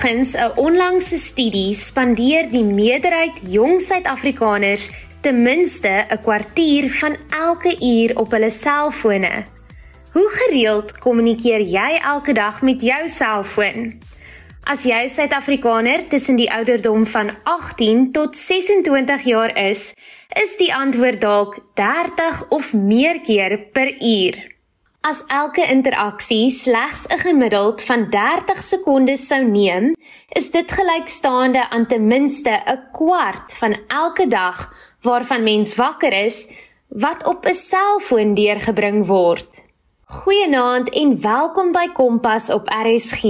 Volgens 'n onlangse studie spandeer die meerderheid jong Suid-Afrikaners ten minste 'n kwartier van elke uur op hulle selfone. Hoe gereeld kommunikeer jy elke dag met jou selfoon? As jy Suid-Afrikaner tussen die ouderdom van 18 tot 26 jaar is, is die antwoord dalk 30 of meer keer per uur. As elke interaksie slegs 'n gemiddeld van 30 sekondes sou neem, is dit gelykstaande aan ten minste 'n kwart van elke dag waarvan mens wakker is wat op 'n selfoon deurgebring word. Goeienaand en welkom by Kompas op RSG.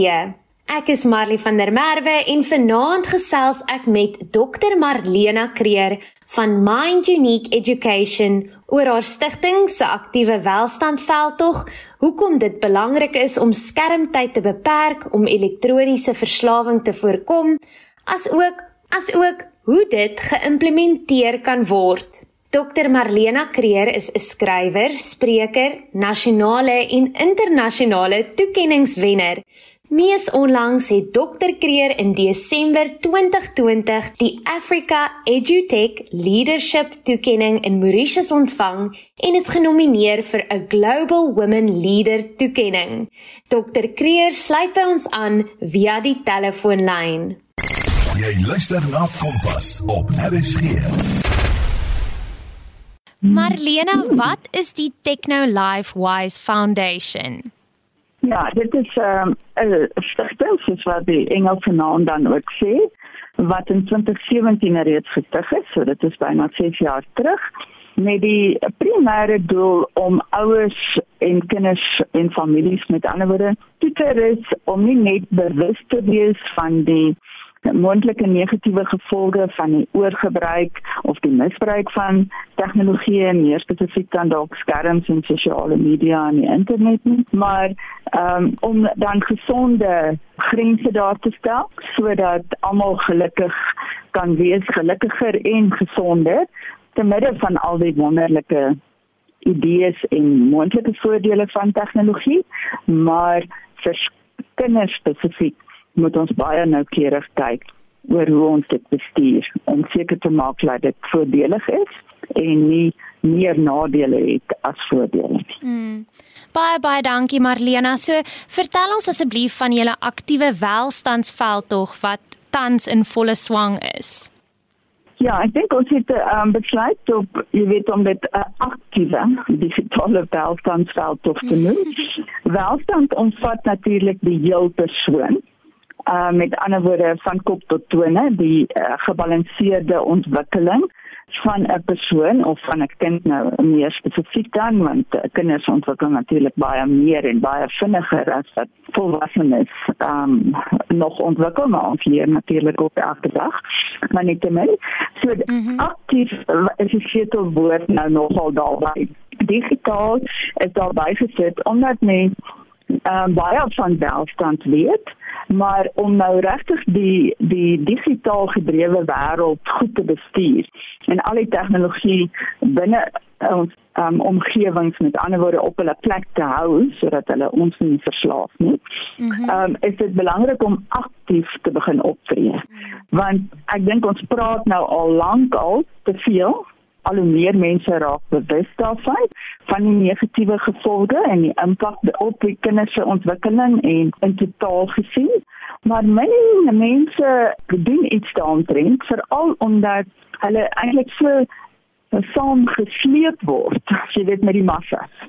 Ek is Marley van der Merwe en vanaand gesels ek met Dr Marlena Kreer van Mind Unique Education oor haar stigting se aktiewe welstandveldtog, hoekom dit belangrik is om skermtyd te beperk om elektroniese verslawing te voorkom, asook asook hoe dit geïmplementeer kan word. Dr Marlena Kreer is 'n skrywer, spreker, nasionale en internasionale toekenningswenner Mees onlangs het Dr Kreer in Desember 2020 die Africa EduTech Leadership Toekenning in Mauritius ontvang en is genomineer vir 'n Global Women Leader Toekenning. Dr Kreer sluit by ons aan via die telefoonlyn. Jy luister na Kompas op RSG. Marlena, wat is die Techno Life Wise Foundation? Ja, dit is ehm, 'n um, stigting soos wat die Engelse naam dan ook sê wat in 2017 reeds gestig is, so dit is byna 6 jaar terug met die primêre doel om ouers en kinders en families met ander woorde te rus om nie net bewus te wees van die moontlike negatiewe gevolge van die oorgebruik of die misbruik van tegnologie en meer spesifiek dan dalk skerms en sosiale media en die internet nie. Maar um, om dan gesonde grense daar te stel sodat almal gelukkig kan wees gelukkiger en gesonder te midde van al die wonderlike idees en moontlike voordele van tegnologie maar vir kinders spesifiek moet ons baie noukeurig kyk oor hoe ons dit bestuur om seker te maak dat dit voordelig is en nie meer nadele het as voordele. Mm. Baie baie dankie Marlena. So vertel ons asseblief van julle aktiewe welstandsveldtog wat tans in volle swang is. Ja, ek dink ons het um, besluit op jy weet om dit 'n uh, aktiewe digitale welstandsveldtog te noem. Welstand omvat natuurlik die heel persoon uh met ander woorde van kop tot tone die uh, gebalanseerde ontwikkeling van 'n persoon of van 'n kind nou meer spesifiek dan want uh, kinders ontwikkel natuurlik baie meer en baie vinniger as wat volwassenes um nog ontwikkel maar ons leer natuurlik op elke dag maar net te min so mm -hmm. aktief is die sleutelwoord nou nogal daarby digitaal is daarby gesit omdat mense um, baie van welstand weet maar om nou regtig die die digitaal gedrewe wêreld goed te bestuur en al die tegnologie binne ons um, omgewings met ander woorde op hulle plek te hou sodat hulle ons nie verslaaf nie. Mm -hmm. um, is dit belangrik om aktief te begin optree. Mm -hmm. Want ek dink ons praat nou al lank al te veel al hoe meer mense raak bewus daarvan van die negatiewe gevolge en die impak op die kinders se ontwikkeling en in totaal gesien. Maar mense mense doen iets daaroor, veral omdat hulle eintlik so saam gesleep word, jy weet met die massas.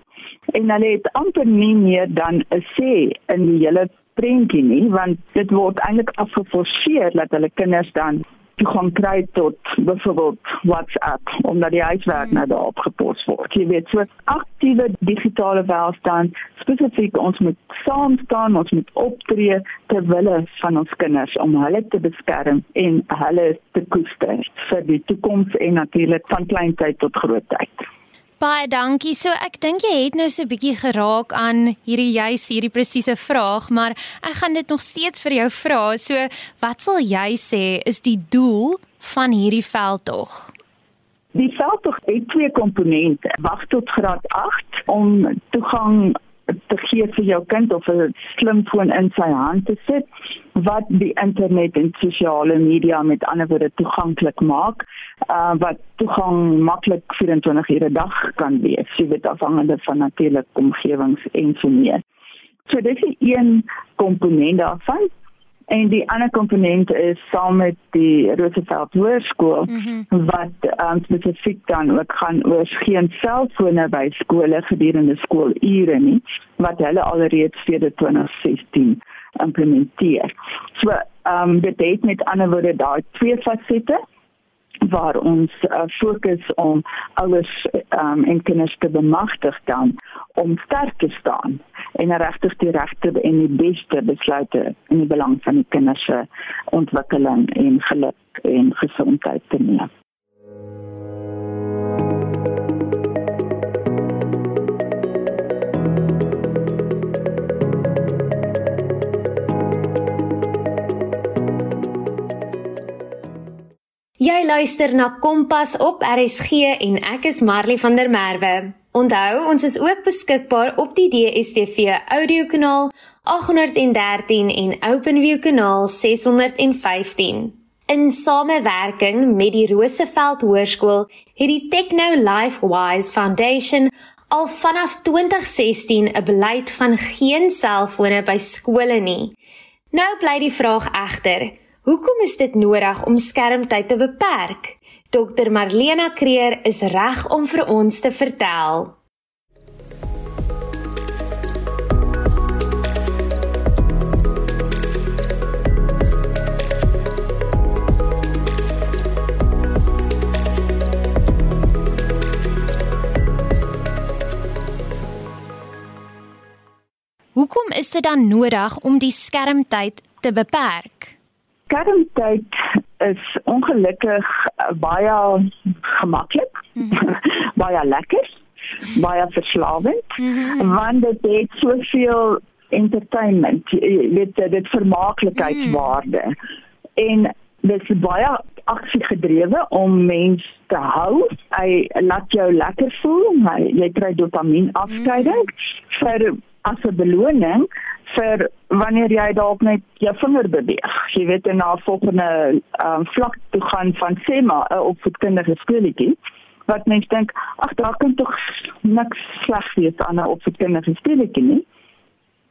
En hulle het amper nie meer dan 'n sê in die hele prentjie nie, want dit word eintlik afgeforceer dat hulle kinders dan toegang kry tot byvoorbeeld WhatsApp omdat die huiswerk hmm. nou daarop gepost word. Jy weet, so aktiewe digitale welstand, spesifiek ons moet saam staan, ons moet optree ter wille van ons kinders om hulle te beskerm en hulle te koester vir die toekoms en natuurlik van kleintyd tot grootheid. Baie dankie. So ek dink jy het nou so 'n bietjie geraak aan hierdie juis hierdie presiese vraag, maar ek gaan dit nog steeds vir jou vra. So wat sal jy sê is die doel van hierdie veldtog? Die veldtog het twee komponente. Wag tot graad 8 om toegang te gee vir jou kind of 'n slimfoon in sy hand te sit wat die internet en sosiale media met ander woorde toeganklik maak uh, wat toegang maklik 24 ure 'n dag kan wees jy weet afhangende van natuurlik omgewings en so meer so dit is een komponent daarvan en die ander komponent is saam met die Roosevelt Hoërskool mm -hmm. wat um, spesifiek dan ook gaan oor geen selfone by skole gedurende skoolure nie wat hulle alreeds sedert 2016 implementeer. So ehm um, dit het met ander woorde daai twee fasette waar ons uh, fokus om ouers um, en kinders te bemagtig dan om sterk te staan en regtig die regte en die beste besluite in die belang van die kinders se ontwikkeling en geluk en gesondheid te neem. Jy luister na Kompas op RSG en ek is Marley van der Merwe. Onthou, ons is ook beskikbaar op die DStv audiokanaal 813 en OpenView kanaal 615. In samewerking met die Roseveld Hoërskool het die Techno Life Wise Foundation al vanaf 2016 'n beleid van geen selfone by skole nie. Nou bly die vraag egter, Hoekom is dit nodig om skermtyd te beperk? Dr Marlena Kreer is reg om vir ons te vertel. Hoekom is dit dan nodig om die skermtyd te beperk? Skermtyd is ongelukkig uh, baie gemaklik. Mm -hmm. baie lekker. Baie verslawend. Mm -hmm. Want dit het soveel entertainment, jy weet dit vermaaklikheidswaarde. Mm -hmm. En dit is baie aksie gedrewe om mens te hou. Hy laat jou lekker voel. Hy jy kry dopamien afskeiding mm -hmm. vir as 'n beloning vir wanneer jy dalk net jou vinger beweeg. Jy weet en na volgende um, vlak toe gaan van sê maar 'n opvoedkundige skooltjie wat mens dink ag daar kan tog niks sleg wees aan 'n opvoedkundige skooltjie nie.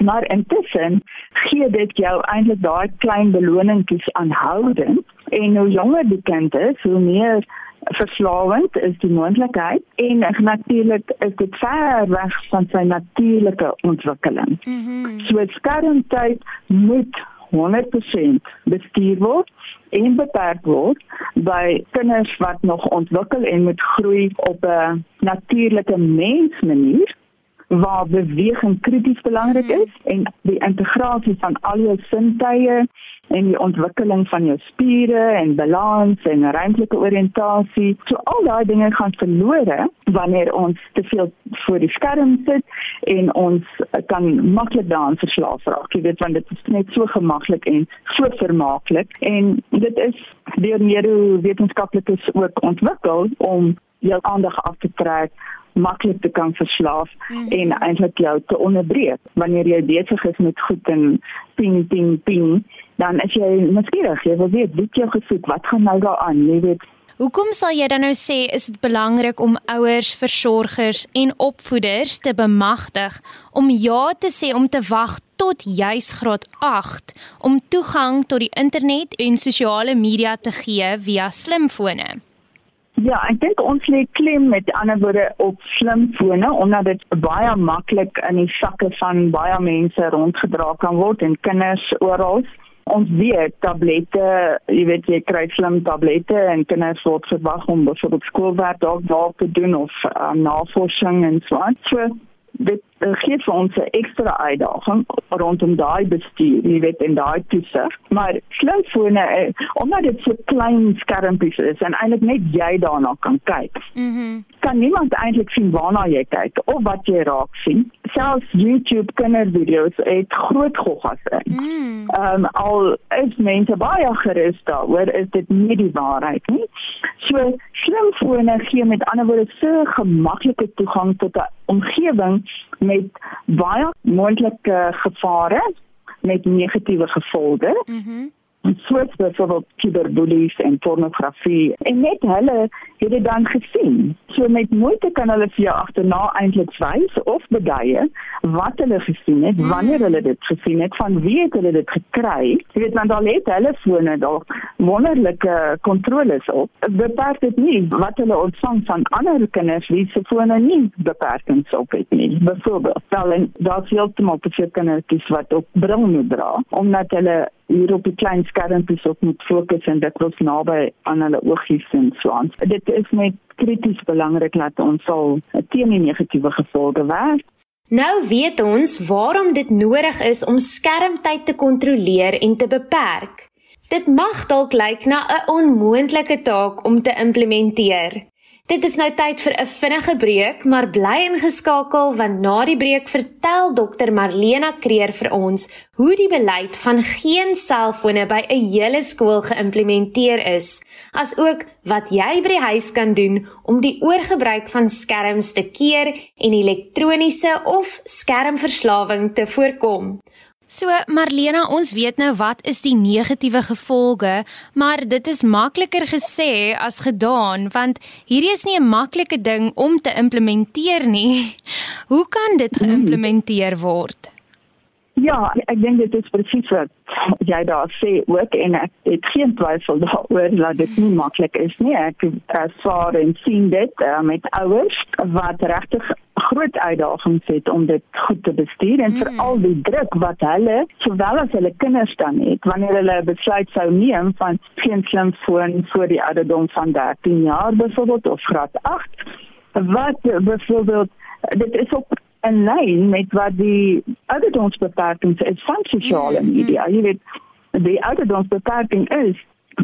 Maar intussen gee dit jou eintlik daai klein beloningkies aanhoudend en hoe jonger die kind is, hoe meer verslawend is die moontlikheid en natuurlik is dit ver weg van sy natuurlike ontwikkeling. Mm -hmm. So skermtyd moet 100% bestuur word en beperk word by kinders wat nog ontwikkel en moet groei op 'n natuurlike mensmanier waar beweging krities belangrik mhm. is en die integrasie van al jou sintuie en die ontwikkeling van jou spiere en balans en ruimtelike oriëntasie. So al daai dinge gaan verlore wanneer ons te veel voor die skerm sit en ons kan maklik daaraan verslaaf raak. Jy weet want dit is net so gemaklik en so vermaaklik en dit is deur neurowetenskaplikes ook ontwikkel om jou aandag af te trek maklik te kan verslaaf mm. en eintlik jou te onderbreek. Wanneer jy besig is met goed en ping ping ping dan as jy nuuskierig. Jy wil weet wat jy gesoek. Wat gaan nou daaraan jy weet. Hoekom sal jy dan nou sê is dit belangrik om ouers, versorgers en opvoeders te bemagtig om ja te sê om te wag tot juis graad 8 om toegang tot die internet en sosiale media te gee via slimfone? Ja, ek dink ons lê klem met ander woorde op slimfone omdat dit baie maklik in die sakke van baie mense rondgedra kan word en kinders oral. Ons weet tablette, jy weet jy kry slim tablette en kinders word verwag om byvoorbeeld skoolwerk dalk daar te doen of um, navorsing en so aan. So dit uh, gee vir ons 'n ekstra uitdaging rondom daai bestuur, jy weet en daai toesig. Maar slimfone, uh, omdat dit so klein skermpies is en eintlik net jy daarna kan kyk. Mhm. Mm kan niemand eintlik sien waarna jy kyk of wat jy raak sien. Selfs YouTube kindervideo's het groot goggas in. Mm. Ehm um, al is mense baie gerus daaroor is dit nie die waarheid nie. So slimfone gee met ander woorde so gemaklike toegang tot 'n omgewing met baie moontlike gevare met negatiewe gevolge. Mhm. Mm soos byvoorbeeld cyberbullies en pornografie en net hulle het dit dan gesien. So met moeite kan hulle vir jou agterna eintlik wys of beduie wat hulle gesien het, hmm. wanneer hulle dit gesien het, van wie het hulle dit gekry. Jy weet want al het hulle fone dalk wonderlike kontroles op. Beperk dit nie wat hulle ontvang van ander kinders wie se fone nie beperkings op het nie. Byvoorbeeld, dan daar's heeltemal te veel kinders wat op bril moet dra omdat hulle hier op die klein skermpies op moet fokus en dit was naby aan hulle oogies en so aan. Dit is net krities belangrik dat ons sal teen die negatiewe gevolge werk. Nou weet ons waarom dit nodig is om skermtyd te kontroleer en te beperk. Dit mag dalk lyk na 'n onmoontlike taak om te implementeer. Dit is nou tyd vir 'n vinnige breek, maar bly ingeskakel want na die breek vertel dokter Marlena Kreer vir ons hoe die beleid van geen selfone by 'n hele skool geïmplementeer is, asook wat jy by die huis kan doen om die oorgebruik van skerms te keer en elektroniese of skermverslawing te voorkom. So Marlena, ons weet nou wat is die negatiewe gevolge, maar dit is makliker gesê as gedaan want hierdie is nie 'n maklike ding om te implementeer nie. Hoe kan dit hmm. geïmplementeer word? Ja, ek dink dit is presies wat jy daar sê ook en ek het geen twyfel daaroor dat dit nie maklik is nie. Ek ervaar en sien dit uh, met ouers wat regtig groot uitdagings het om dit goed te bestuur en mm. veral die druk wat hulle sowel as hulle kinders dan het wanneer hulle besluit sou neem van geen slimfoon voor die ouderdom van 13 jaar byvoorbeeld of graad 8 wat byvoorbeeld dit is op en lyn met wat die ouderdomsbeperkings is van sosiale mm, media mm. jy weet die ouderdomsbeperking is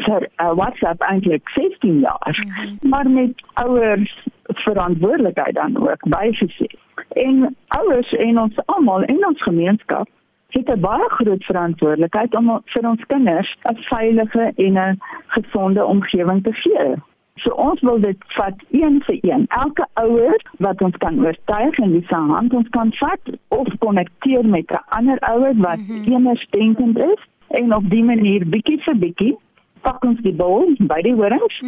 vir uh, WhatsApp eintlik 16 jaar mm -hmm. maar met ouers verantwoordelikheid dan ook bygesê. En ouers en ons almal in ons gemeenskap het 'n baie groot verantwoordelikheid om vir ons kinders 'n veilige en 'n gesonde omgewing te gee. So ons wil dit vat een vir een. Elke ouer wat ons kan oortuig en wie se hand ons kan vat of konnekteer met 'n ander ouer wat mm -hmm. eensdenkend is en op dié manier bietjie vir bietjie pak ons die bal by die horings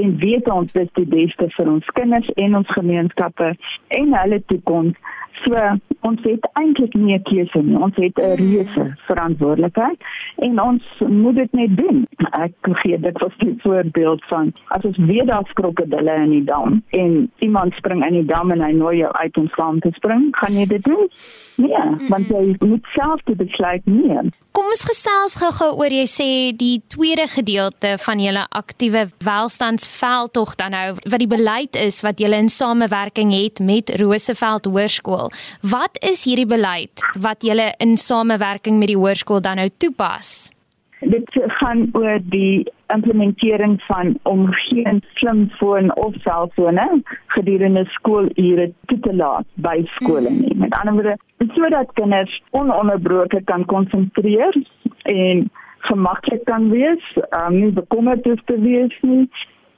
en weet ons dis die beste vir ons kinders en ons gemeenskappe en hulle toekoms. So ons het eintlik nie 'n keuse nie. Ons het 'n reuse verantwoordelikheid en ons moet dit net doen. Ek gee dit was 'n voorbeeld van as ons weet daar's krokodille in die dam en iemand spring in die dam en hy nooi jou uit om saam te spring, gaan jy dit doen? Nee, want jy moet self die besluit neem. Kom ons gesels gou-gou oor jy sê die tweede gedeelte van julle aktiewe welstandsveldtog dan nou wat die beleid is wat julle in samewerking het met Roseveld Hoërskool. Wat is hierdie beleid wat julle in samewerking met die hoërskool dan nou toepas? Dit gaan oor die implementering van om geen slimfoon of selfone gedurende skoolure toe te laat by skole nie. Met ander woorde, sodat kinders ononderbroke kan konsentreer en gemaklik kan wees, um, nie bekommerd hoef te wees nie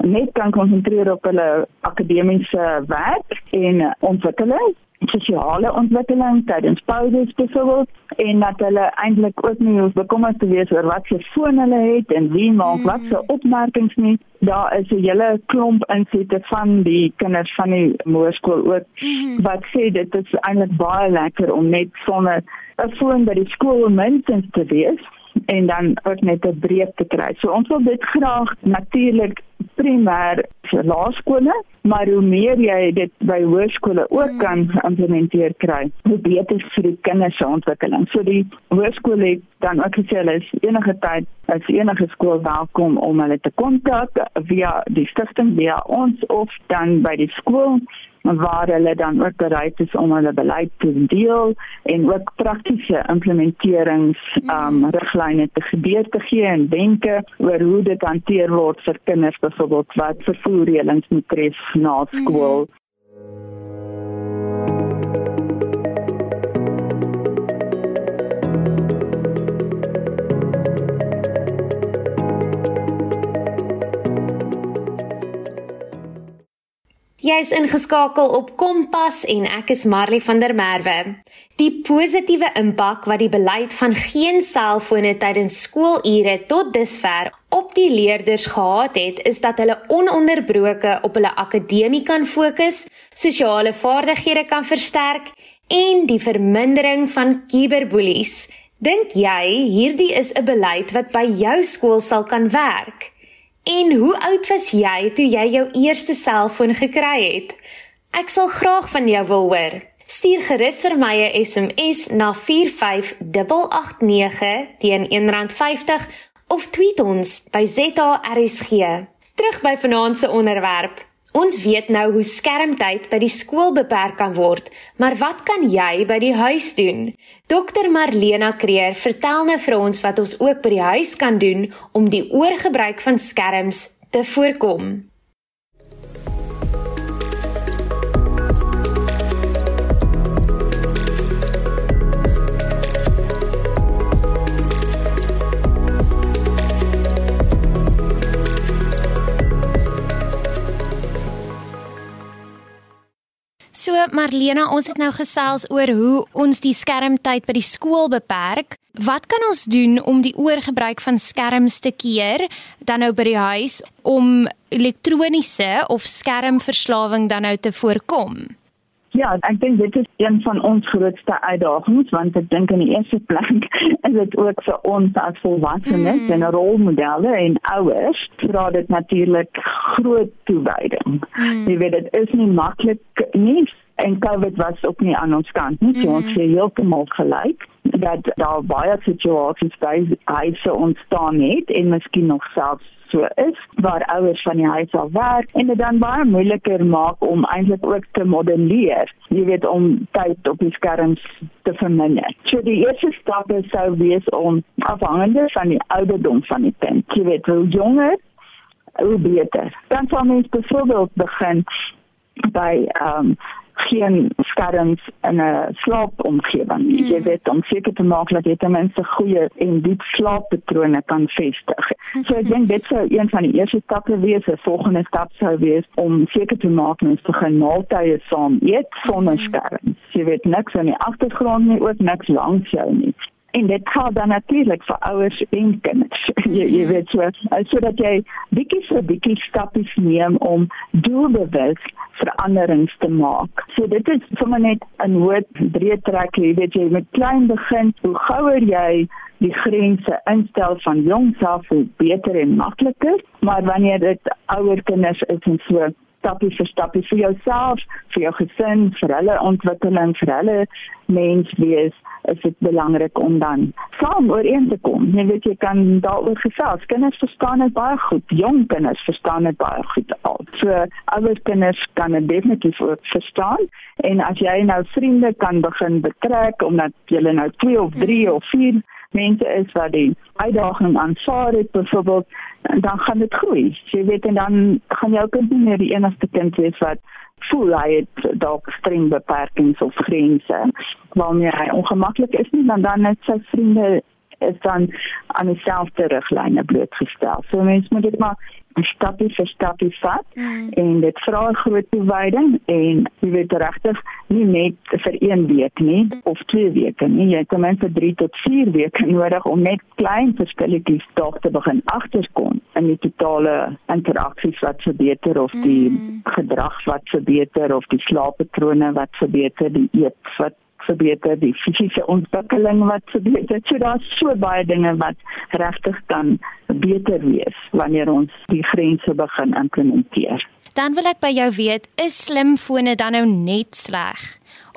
net kan konsentreer op hulle akademiese werk en ontwikkeling sosiale ontwikkeling tydens pauses byvoorbeeld en dat hulle eintlik ook nie hoef bekommerd te wees oor wat se foon hulle het en wie maak mm. wat se opmerkings nie daar is 'n hele klomp insette van die kinders van die hoërskool ook mm. wat sê dit is eintlik baie lekker om net sonder 'n foon by die skool minstens te wees en dan ook net 'n breek te kry. So ons wil dit graag natuurlik primêr vir laerskole, maar hoe meer jy dit by hoërskole ook kan implementeer kry, hoe beter vir die kinders se ontwikkeling. So die hoërskole het dan ook gesê hulle is enige tyd as enige skool welkom om hulle te kontak via die stigting via ons of dan by die skool waar hulle dan ook bereid is om hulle beleid te deel en ook praktiese implementerings um riglyne te gebeur te gee en wenke oor hoe dit hanteer word vir kinders byvoorbeeld wat vervoerreëlings moet tref na skool. Mm. Jy is ingeskakel op Kompas en ek is Marley van der Merwe. Die positiewe impak wat die beleid van geen selfone tydens skoolure tot dusver op die leerders gehad het, is dat hulle ononderbroke op hulle akademie kan fokus, sosiale vaardighede kan versterk en die vermindering van cyberbullies. Dink jy hierdie is 'n beleid wat by jou skool sal kan werk? En hoe oud was jy toe jy jou eerste selfoon gekry het? Ek sal graag van jou wil hoor. Stuur gerus vir my 'n SMS na 45889 teen R1.50 of tweet ons by ZARSG. Terug by vanaand se onderwerp. Ons weet nou hoe skermtyd by die skool beperk kan word, maar wat kan jy by die huis doen? Dr Marlena Creer vertel nou vir ons wat ons ook by die huis kan doen om die oorgebruik van skerms te voorkom. Marlena, ons het nou gesels oor hoe ons die skermtyd by die skool beperk. Wat kan ons doen om die oorgebruik van skerms te keer dan nou by die huis om elektroniese of skermverslawing dan nou te voorkom? Ja, ek dink dit is een van ons grootste uitdagings want ek dink in die eerste plek is dit ook vir ons as volwassenes mm. en rolmodelle en ouers vra dit natuurlik groot toewyding. Mm. Jy weet dit is nie maklik nie en COVID was ook nie aan ons kant nie. Mm. So ons het heeltemal gelyk dat daar baie situasies by huise ontstaan het en miskien nog selfs so is waar ouers van die huis af werk en dit dan baie moeiliker maak om eintlik ook te modelleer. Jy weet om tyd op die skerms te verminder. So die eerste stap is sou wees om afhangende van die ouderdom van die kind. Jy weet hoe jonger hoe beter. Dan sal mens byvoorbeeld begin by ehm um, geen skerms in 'n slaapomgewing. Mm. Jy weet om seker te maak dat jy ten minste goeie en diep slaappatrone kan vestig. So ek dink dit sou een van die eerste stappe wees. 'n Volgende stap sou wees om seker te maak mens begin maaltye saam eet sonder skerms. Jy weet niks in die agtergrond nie, ook niks langs jou nie en dit gaan dan natuurlik vir ouers en kinders. jy, jy weet so, sodat jy bietjie vir bietjie stappe neem om doelbewus veranderings te maak. So dit is sommer net 'n hoë breë trek, jy weet jy met klein begin, hoe gouer jy die grense instel van jongs af, hoe beter en makliker, maar wanneer dit ouer kinders is en so stappie vir stappie vir jouself, vir jou gesin, vir hulle ontwikkeling, vir hulle menswees is dit belangrik om dan saam ooreen te kom. Jy weet jy kan daaroor gesels. Kinders verstaan dit baie goed. Jong kinders verstaan dit baie goed al. So ouer kinders kan dit definitief ook verstaan en as jy nou vriende kan begin betrek omdat jy nou 2 of 3 of 4 mense is wat die uitdaging aanvaar het byvoorbeeld dan gaan dit groei. Jy weet en dan gaan jou kind nie meer die enigste kind wees wat voel hy het dalk streng beperkings of grense waarmee hy ongemaklik is nie dan dan net sy vriende is dan aan dieselfde riglyne blootgestel. So mense moet dit maar stapie vir stapie vat mm. en dit vra 'n groot toewyding en jy weet regtig nie net vir 1 week nie of 2 weke nie jy het ten minste 3 tot 4 weke nodig om net klein verskilletjies dalk te begin agterkom in die totale interaksies wat verbeter of die mm. gedrag wat verbeter of die slaappatrone wat verbeter die eet wat verbeter, die fisiese ontwikkeling wat verbeter. So daar's so baie dinge wat regtig kan beter wees wanneer ons die grense begin implementeer. Dan wil ek by jou weet, is slimfone dan nou net sleg?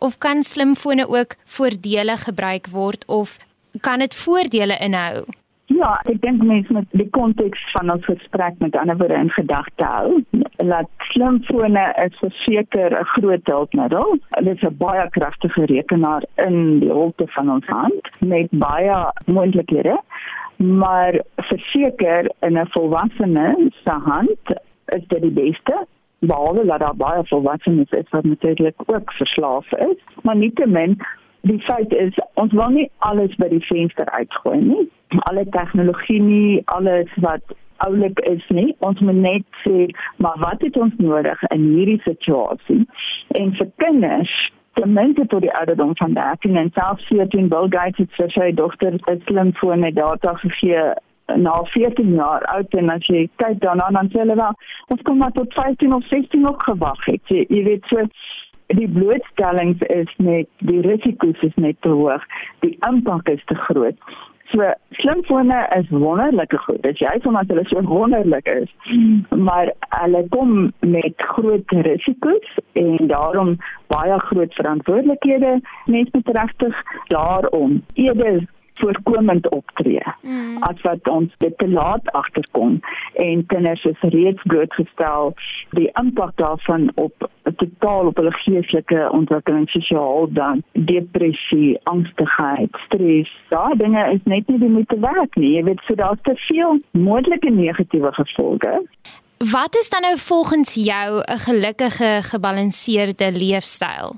Of kan slimfone ook voordelig gebruik word of kan dit voordele inhou? Ja, ek dink mense moet die konteks van ons gesprek met ander woorde in gedagte hou. Laat slimfone is verseker 'n groot hulpmiddel. Dit is 'n baie kragtige rekenaar in die holte van ons hand met baie moontlikhede. Maar verseker in 'n volwassene se hand is dit die beste behalwe dat daar baie volwassenes is wat natuurlik ook verslaaf is. Maar nietemin die feit is ons wil nie alles by die venster uitgooi nie. Alle tegnologie nie, alles wat oulik is nie. Ons moet net sê, maar wat het ons nodig in hierdie situasie? En vir kinders ten minste tot die ouderdom van 13 en selfs 14 Bill Gates het vir sy dogter 'n slimfoon met data gegee na 14 jaar oud en as jy kyk daarna dan sê hulle wel ons kom maar tot 15 of 16 ook gewag het. Jy, jy weet so die blootstellings is net die risiko's is net te hoog. Die impak is te groot. So slimfone is wonderlike goed. Dit jy van wat hulle so wonderlik is. Maar hulle kom met groot risiko's en daarom baie groot verantwoordelikhede. Mense moet regtig daarom eerder voorkomend optree mm. as wat ons dit te laat agterkom. En kinders is reeds blootgestel. Die impak daarvan op totaal op hulle geestelike ontwikkeling sosiaal dan depressie angstigheid stres. Daai dinge is net nie die moeite werd nie. Jy weet so daar's te veel moontlike negatiewe gevolge. Wat is dan nou volgens jou 'n gelukkige gebalanseerde leefstyl?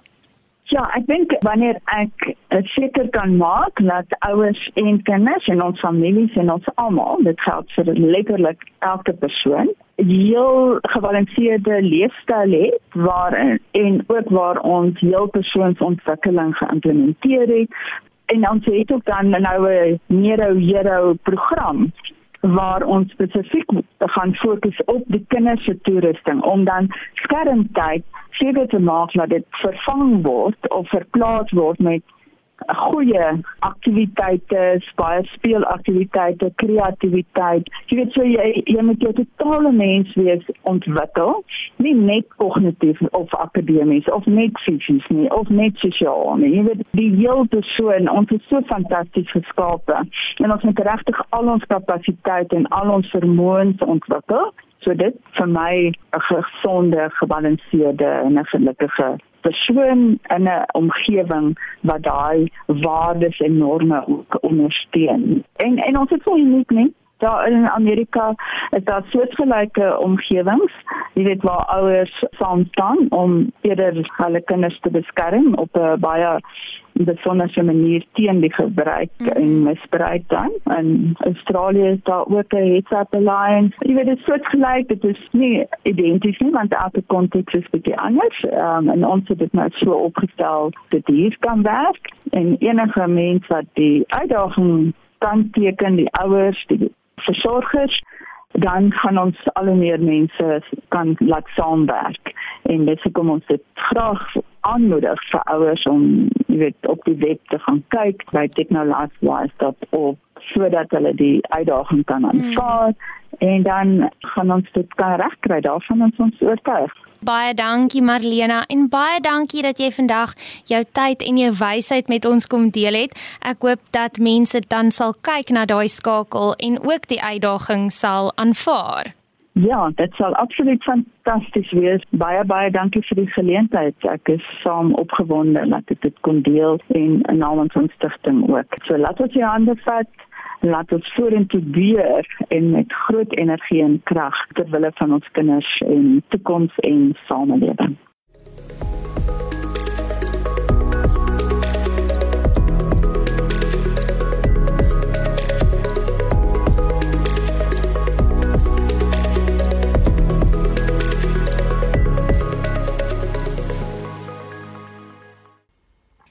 Ja, ek dink wanneer ek seker kan maak dat ouers en kinders en ons families en ons almal, dit geld vir letterlik elke persoon, heel gebalanseerde leefstyl het waar en ook waar ons heel persoonsontwikkeling geïmplementeer het. En ons het ook dan nou 'n Nero Hero program waar ons spesifiek gaan fokus op die kinders se toerusting om dan skermtyd seker te maak dat dit vervang word of verplaas word met goeie aktiwiteite, baie speelaktiwiteite, kreatiwiteit. Jy weet so jy jy moet jou totale mens wees ontwikkel, nie net kognitief of akademies of net fisies nie of net sosiaal nie. Jy weet die hele persoon, ons is so fantasties geskape en ons moet regtig al ons kapasiteite en al ons vermoëns ontwikkel. So dit vir my 'n gesonde, gebalanseerde en 'n gelukkige persoon in 'n omgewing wat daai waardes en norme ondersteun. En en ons is so uniek, nie? Daar in Amerika is daar soortgelyke omgewings, jy weet waar ouers saam staan om eerder hulle kinders te beskerm op 'n baie besondere manier teen die gebruik mm. en misbruik dan. In Australië is daar ook 'n Up Alliance. Jy weet dit is soortgelyk, dit is nie identies nie want elke konteks is bietjie anders. Um, en ons het dit nou so opgestel dat dit kan werk en enige mens wat die uitdaging kan teken, die ouers, die versorgers dan gaan ons al hoe meer mense kan laat saamwerk. En dit se kom ons dit graag aanmoedig vir ouers om jy weet op die web te gaan kyk by technolifewise.org sodat hulle die uitdaging kan aanvaar. Hmm. en dan gaan ons dit kan regkry. Daarvan ons ons oortuig Baie dankie Marlena en baie dankie dat jy vandag jou tyd en jou wysheid met ons kom deel het. Ek hoop dat mense dan sal kyk na daai skakel en ook die uitdaging sal aanvaar. Ja, dit sal absoluut fantasties wees. Baie baie dankie vir die geleentheid. Ek is saam opgewonde dat ek dit kon deel en namens ons stigting ook. So laat ons jou hande vat laat ons vorentoe beer en met groot energie en krag ter wille van ons kinders en toekoms en samelewing.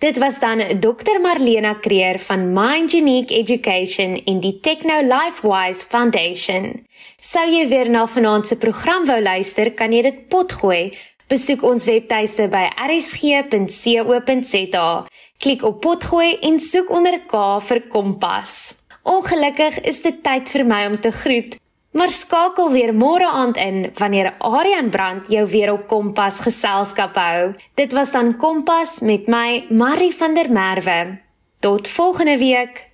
Dit was dan Dr Marlena Creer van Mind Unique Education in die Techno Lifewise Foundation. Sou jy weer na vanaand se program wou luister, kan jy dit potgooi. Besoek ons webtuiste by rsg.co.za. Klik op potgooi en soek onder K vir Kompas. Ongelukkig is dit tyd vir my om te groet. Maar skakel weer môre aand in wanneer Aryan Brand jou weer op Kompas geselskap hou. Dit was dan Kompas met my Marie van der Merwe. Tot volgende week.